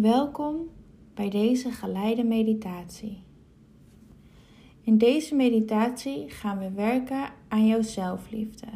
Welkom bij deze geleide meditatie. In deze meditatie gaan we werken aan jouw zelfliefde.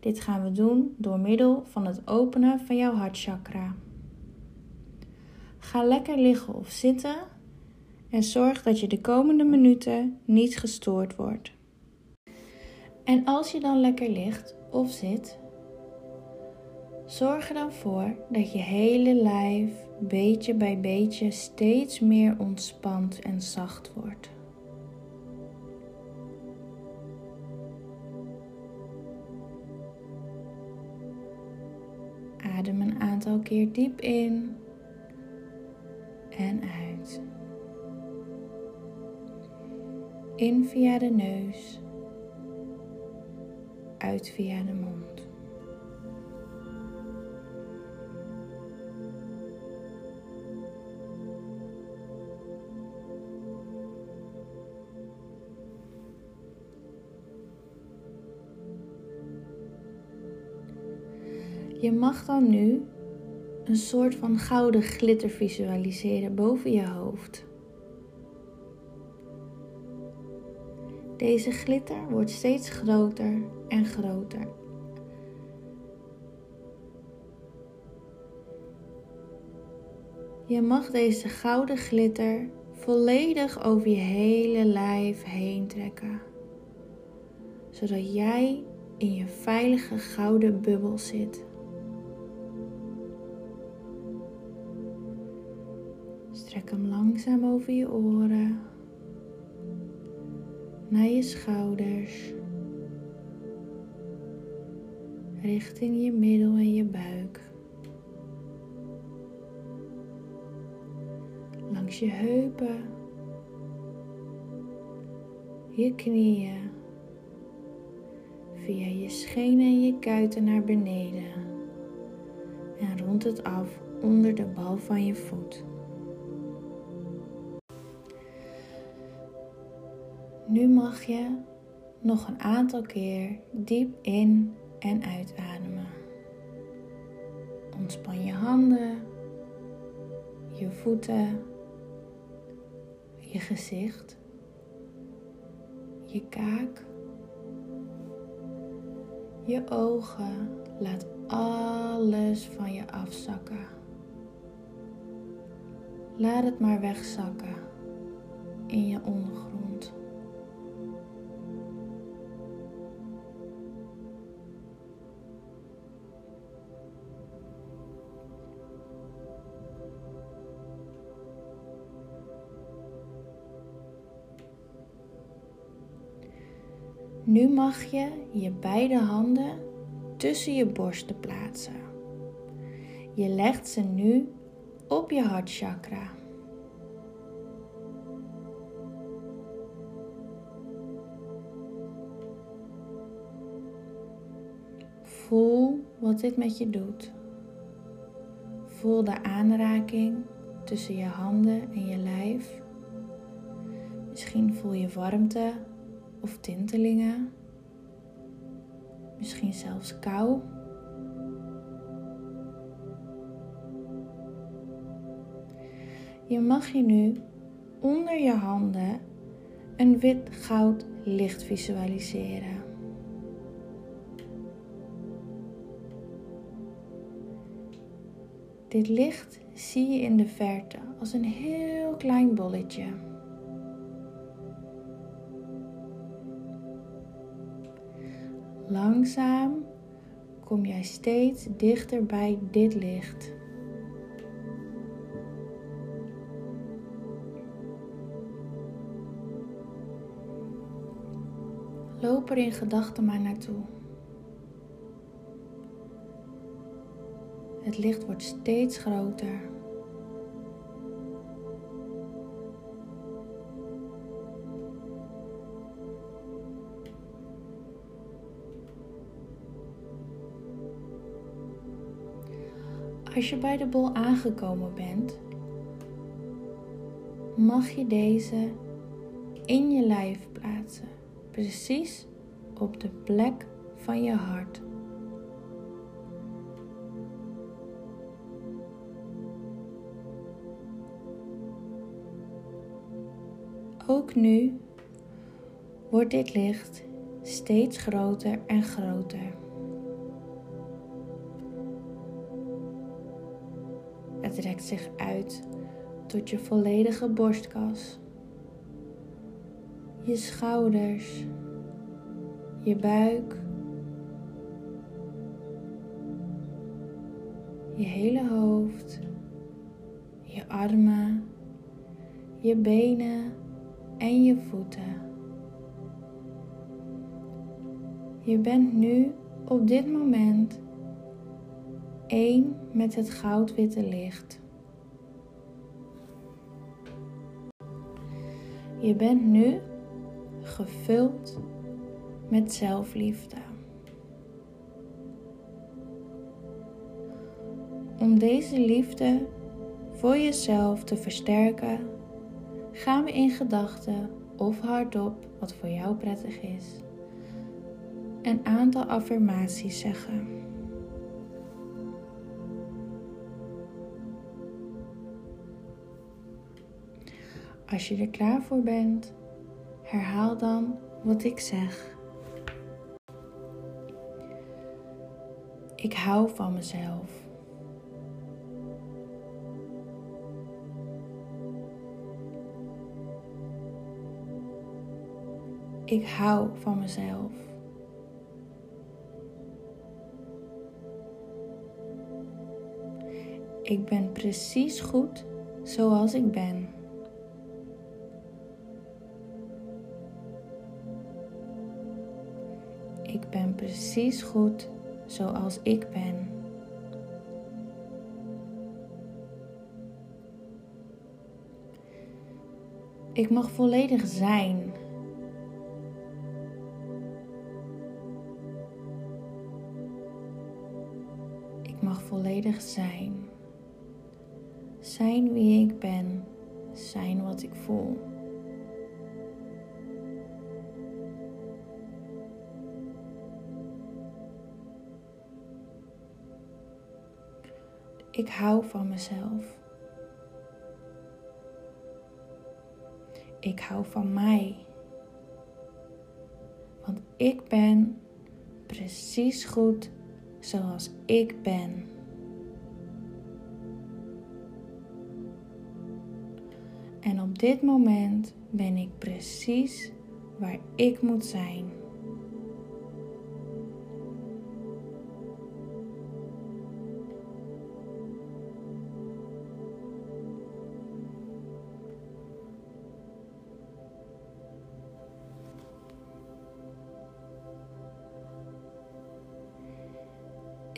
Dit gaan we doen door middel van het openen van jouw hartchakra. Ga lekker liggen of zitten en zorg dat je de komende minuten niet gestoord wordt. En als je dan lekker ligt of zit, zorg er dan voor dat je hele lijf beetje bij beetje steeds meer ontspant en zacht wordt. Adem een aantal keer diep in en uit. In via de neus, uit via de mond. Je mag dan nu een soort van gouden glitter visualiseren boven je hoofd. Deze glitter wordt steeds groter en groter. Je mag deze gouden glitter volledig over je hele lijf heen trekken, zodat jij in je veilige gouden bubbel zit. Strek hem langzaam over je oren, naar je schouders, richting je middel en je buik. Langs je heupen, je knieën, via je schenen en je kuiten naar beneden. En rond het af onder de bal van je voet. Nu mag je nog een aantal keer diep in en uitademen. Ontspan je handen, je voeten, je gezicht, je kaak, je ogen. Laat alles van je afzakken. Laat het maar wegzakken in je ondergrond. Nu mag je je beide handen tussen je borsten plaatsen. Je legt ze nu op je hartchakra. Voel wat dit met je doet. Voel de aanraking tussen je handen en je lijf. Misschien voel je warmte of tintelingen. Misschien zelfs kou. Je mag je nu onder je handen een wit-goud licht visualiseren. Dit licht zie je in de verte als een heel klein bolletje. Langzaam kom jij steeds dichter bij dit licht. Loop er in gedachten maar naartoe. Het licht wordt steeds groter. Als je bij de bol aangekomen bent, mag je deze in je lijf plaatsen, precies op de plek van je hart. Ook nu wordt dit licht steeds groter en groter. Zich uit tot je volledige borstkas, je schouders, je buik, je hele hoofd, je armen, je benen en je voeten. Je bent nu op dit moment één met het goudwitte licht. Je bent nu gevuld met zelfliefde. Om deze liefde voor jezelf te versterken, gaan we in gedachten of hardop, wat voor jou prettig is, een aantal affirmaties zeggen. Als je er klaar voor bent, herhaal dan wat ik zeg. Ik hou van mezelf. Ik hou van mezelf. Ik ben precies goed zoals ik ben. Ik ben precies goed zoals ik ben. Ik mag volledig zijn. Ik mag volledig zijn. Zijn wie ik ben. Zijn wat ik voel. Ik hou van mezelf. Ik hou van mij. Want ik ben precies goed zoals ik ben. En op dit moment ben ik precies waar ik moet zijn.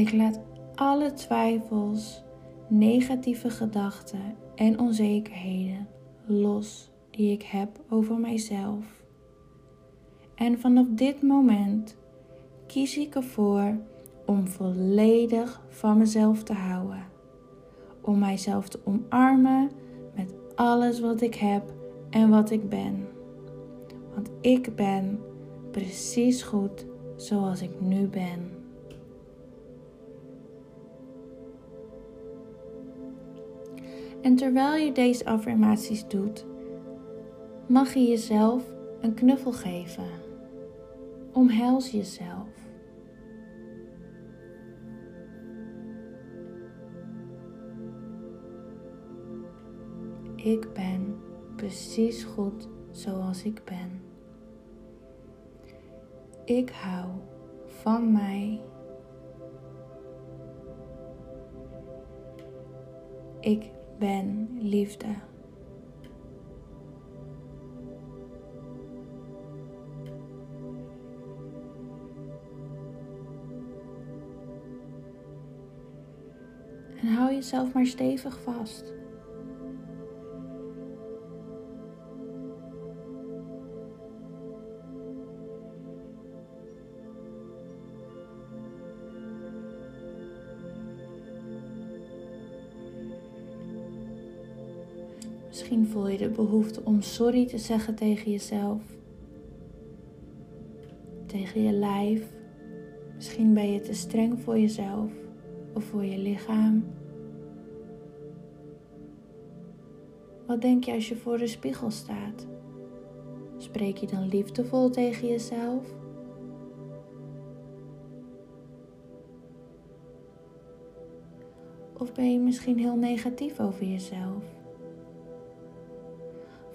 Ik laat alle twijfels, negatieve gedachten en onzekerheden los die ik heb over mijzelf. En vanaf dit moment kies ik ervoor om volledig van mezelf te houden. Om mijzelf te omarmen met alles wat ik heb en wat ik ben. Want ik ben precies goed zoals ik nu ben. En terwijl je deze affirmaties doet, mag je jezelf een knuffel geven. Omhels jezelf. Ik ben precies goed zoals ik ben. Ik hou van mij. Ik ben liefde. En hou jezelf maar stevig vast. Misschien voel je de behoefte om sorry te zeggen tegen jezelf, tegen je lijf. Misschien ben je te streng voor jezelf of voor je lichaam. Wat denk je als je voor de spiegel staat Spreek je dan liefdevol tegen jezelf? Of ben je misschien heel negatief over jezelf?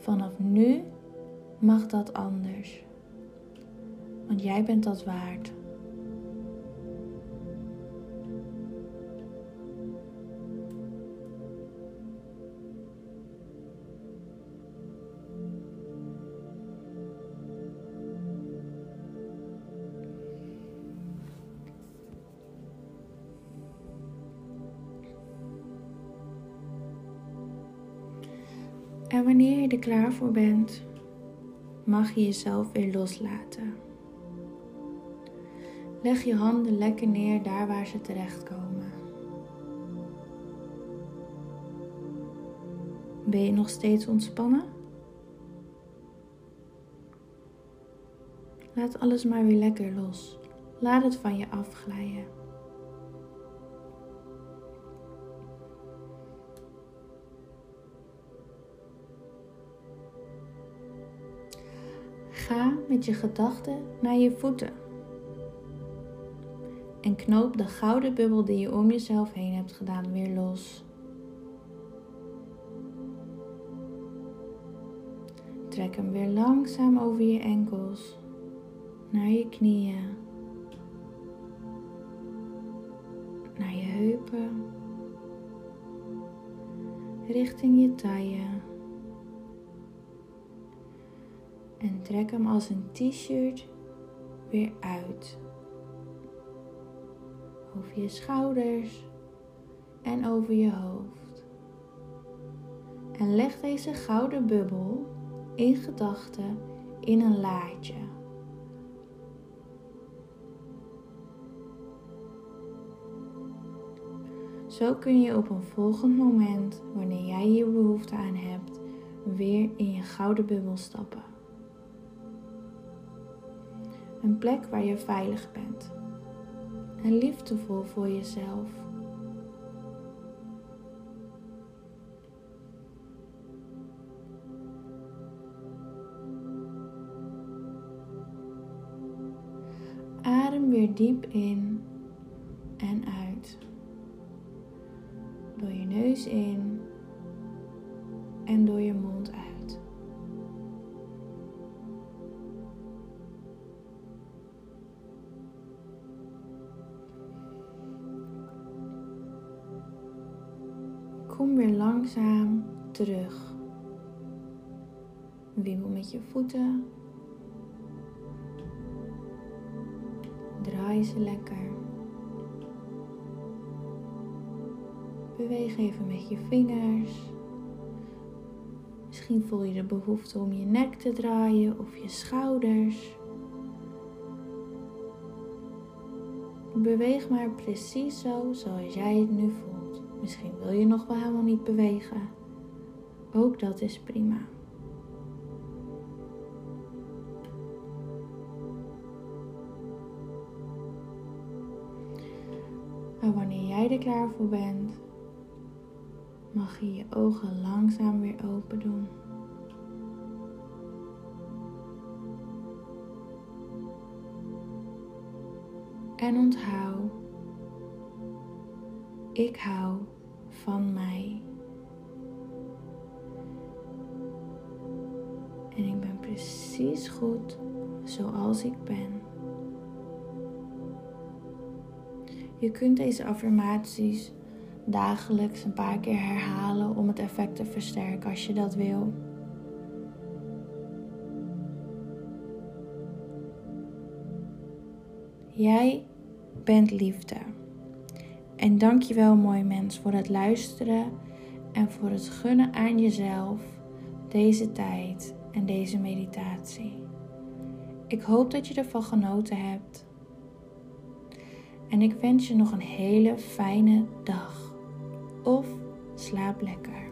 Vanaf nu mag dat anders. Want jij bent dat waard. Wanneer je er klaar voor bent, mag je jezelf weer loslaten. Leg je handen lekker neer daar waar ze terechtkomen. Ben je nog steeds ontspannen? Laat alles maar weer lekker los. Laat het van je afglijden. Ga met je gedachten naar je voeten. En knoop de gouden bubbel die je om jezelf heen hebt gedaan weer los. Trek hem weer langzaam over je enkels, naar je knieën, naar je heupen, richting je taille. Trek hem als een t-shirt weer uit. Over je schouders en over je hoofd. En leg deze gouden bubbel in gedachten in een laadje. Zo kun je op een volgend moment, wanneer jij hier behoefte aan hebt, weer in je gouden bubbel stappen. Een plek waar je veilig bent en liefdevol voor jezelf. Adem weer diep in en uit. Door je neus in Kom weer langzaam terug. Wiebel met je voeten. Draai ze lekker. Beweeg even met je vingers. Misschien voel je de behoefte om je nek te draaien of je schouders. Beweeg maar precies zo zoals jij het nu voelt. Misschien wil je nog wel helemaal niet bewegen. Ook dat is prima. En wanneer jij er klaar voor bent, mag je je ogen langzaam weer open doen. En onthoud, ik hou van mij. En ik ben precies goed zoals ik ben. Je kunt deze affirmaties dagelijks een paar keer herhalen om het effect te versterken als je dat wil. Jij bent liefde. En dankjewel mooi mens voor het luisteren en voor het gunnen aan jezelf deze tijd en deze meditatie. Ik hoop dat je ervan genoten hebt. En ik wens je nog een hele fijne dag. Of slaap lekker.